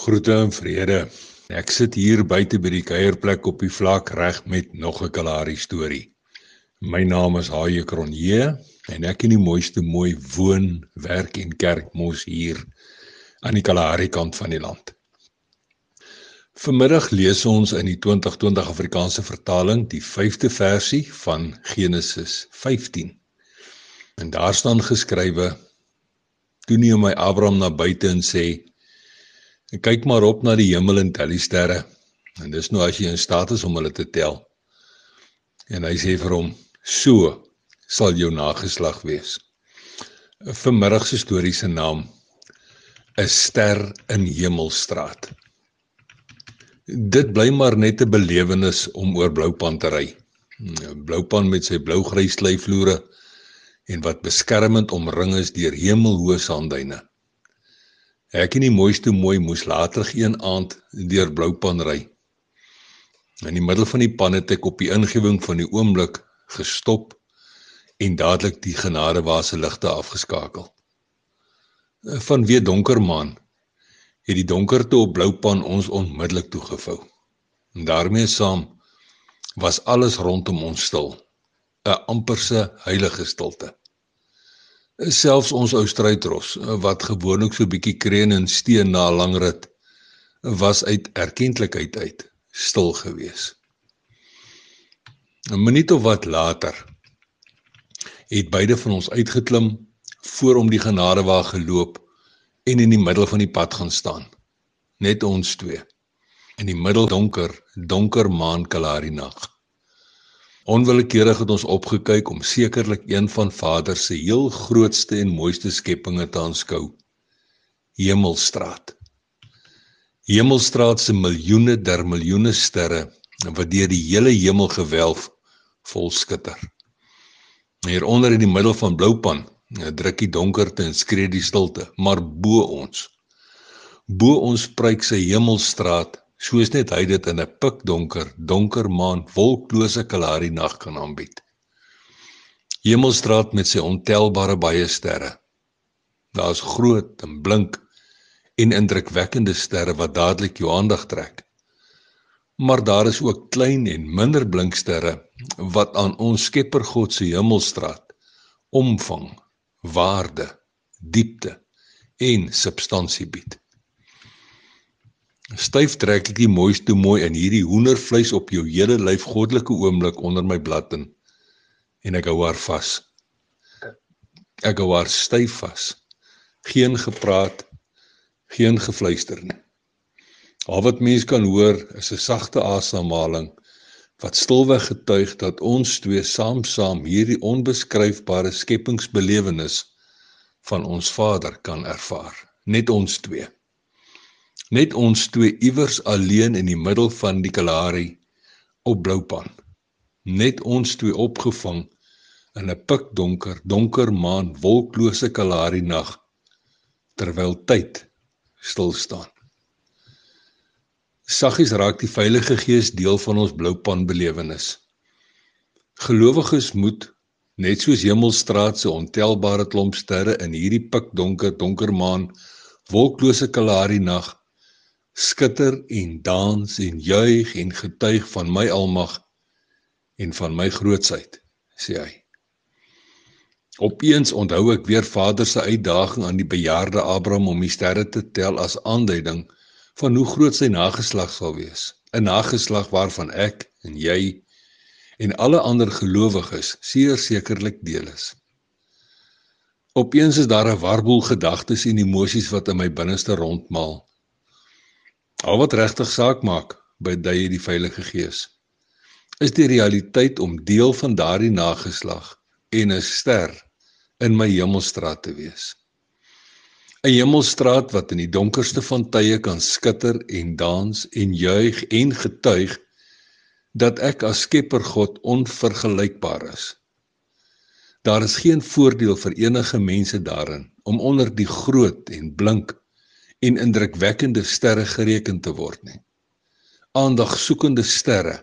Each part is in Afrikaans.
Groete en vrede. Ek sit hier buite by die kuierplek op die vlak reg met nog 'n Kalahari storie. My naam is Haie Kronje en ek in die mooiste mooi woon, werk en kerk mos hier aan die Kalahari kant van die land. Vanmiddag lees ons in die 2020 Afrikaanse vertaling die 5de versie van Genesis 15. En daar staan geskrywe: Toe neem my Abraham na buite en sê: Ek kyk maar op na die hemel en tel die sterre. En dis nou as jy in staat is om hulle te tel. En hy sê vir hom: "So sal jou nageslag wees." 'n Vanmiddag se storie se naam is Ster in Hemelstraat. Dit bly maar net 'n belewenis om oor Bloupan te ry. Bloupan met sy blou-grys slyvloere en wat beskermend omring is deur hemelhoë sandduine. Ek en die mooiste mooi moes later geen aand deur Bloupan ry. In die middel van die pan het ek op die ingewing van die oomblik gestop en dadelik die genadewase ligte afgeskakel. Van weer donker maan het die donkerte op Bloupan ons onmiddellik toegevou. En daarmee saam was alles rondom ons stil, 'n amperse heilige stilte selfs ons ou strydros wat gewoonlik so bietjie kreun en steen na 'n lang rit was uit erkenklikheid uit stil gewees. 'n Minuut of wat later het beide van ons uitgeklim voor om die genadewa geloop en in die middel van die pad gaan staan. Net ons twee. In die middel donker, donker maan kalari nag. Onwillekeurig het ons opgekyk om sekerlik een van Vader se heel grootste en mooiste skepinge te aanskou. Hemelstraat. Hemelstraat se miljoene der miljoene sterre wat deur die hele hemelgewelf vol skitter. Hieronder in die middel van Bloupan druk die donkerte en skree die stilte, maar bo ons bo ons pryk sy hemelstraat soos net hy dit in 'n pikdonker, donker maan, wolklose Kalahari nag kan aanbied. Hemelstraat met sy ontelbare baie sterre. Daar's groot en blink en indrukwekkende sterre wat dadelik jou aandag trek. Maar daar is ook klein en minder blink sterre wat aan ons Skepper God se hemelstraat omvang, waarde, diepte en substansie bied. Styf trek ek die mooiste mooi in hierdie hoendervleis op jou hele lyf goddelike oomblik onder my blad in en ek hou haar vas. Ek hou haar styf vas. Geen gepraat, geen gefluister nie. Al wat mens kan hoor is 'n sagte asemhaling wat stilweg getuig dat ons twee saam-saam hierdie onbeskryfbare skepingsbelewenis van ons Vader kan ervaar. Net ons twee net ons twee iewers alleen in die middel van die Kalahari op Bloupan. Net ons twee opgevang in 'n pikdonker donker maan wolklose Kalahari nag terwyl tyd stil staan. Saggies raak die Heilige Gees deel van ons Bloupan belewenis. Gelowiges moet net soos Hemelstraat se ontelbare klomp sterre in hierdie pikdonker donker maan wolklose Kalahari nag skitter en dans en juig en getuig van my almag en van my grootsheid sê hy. Opeens onthou ek weer Vader se uitdaging aan die bejaarde Abraham om die sterre te tel as aanduiding van hoe groot sy nageslag sal wees 'n nageslag waarvan ek en jy en alle ander gelowiges sekerlik deel is. Opeens is daar 'n warboel gedagtes en emosies wat in my binneste rondmaal Al wat regtig saak maak by daai die Heilige Gees is die realiteit om deel van daardie nageslag en 'n ster in my hemelstraat te wees. 'n Hemelstraat wat in die donkerste van tye kan skitter en dans en juig en getuig dat ek as Skepper God onvergelykbaar is. Daar is geen voordeel vir enige mense daarin om onder die groot en blink en indrukwekkende sterre gereken te word nie. Aandag soekende sterre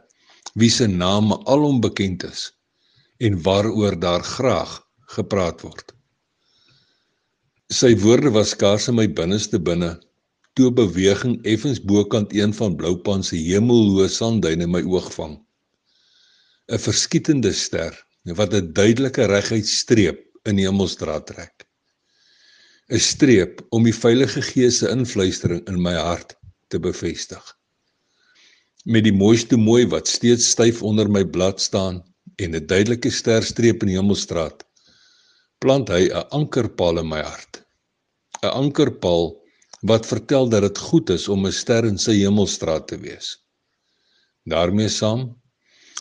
wie se name alom bekend is en waaroor daar graag gepraat word. Sy woorde was skaars in my binneste binne toe beweging effens bokant een van Bloupan se hemelhoë sanduine my oog vang. 'n Verskietende ster wat 'n duidelike reguit streep in die hemelsdraad trek. 'n Streep om die Heilige Gees se influistering in my hart te bevestig. Met die mooiste mooi wat steeds styf onder my blad staan en 'n duidelike sterstreep in die hemelstraat, plant hy 'n ankerpaal in my hart. 'n Ankerpaal wat vertel dat dit goed is om 'n ster in sy hemelstraat te wees. daarmee saam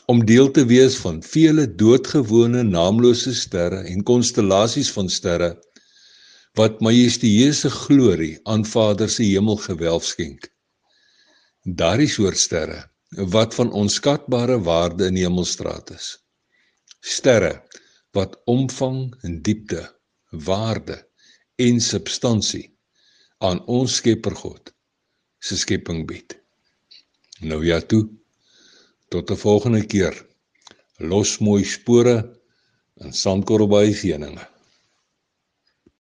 om deel te wees van vele doodgewone naamlose sterre en konstellasies van sterre wat majestueuse glorie aan Vader se hemelgewelf skenk. Daardie soort sterre wat van onskatbare waarde in die hemelstraat is. Sterre wat omvang en diepte, waarde en substansie aan ons Skepper God se skepping bied. Nou ja toe. Tot 'n volgende keer. Los mooi spore in Sandkorrelbaai seëninge.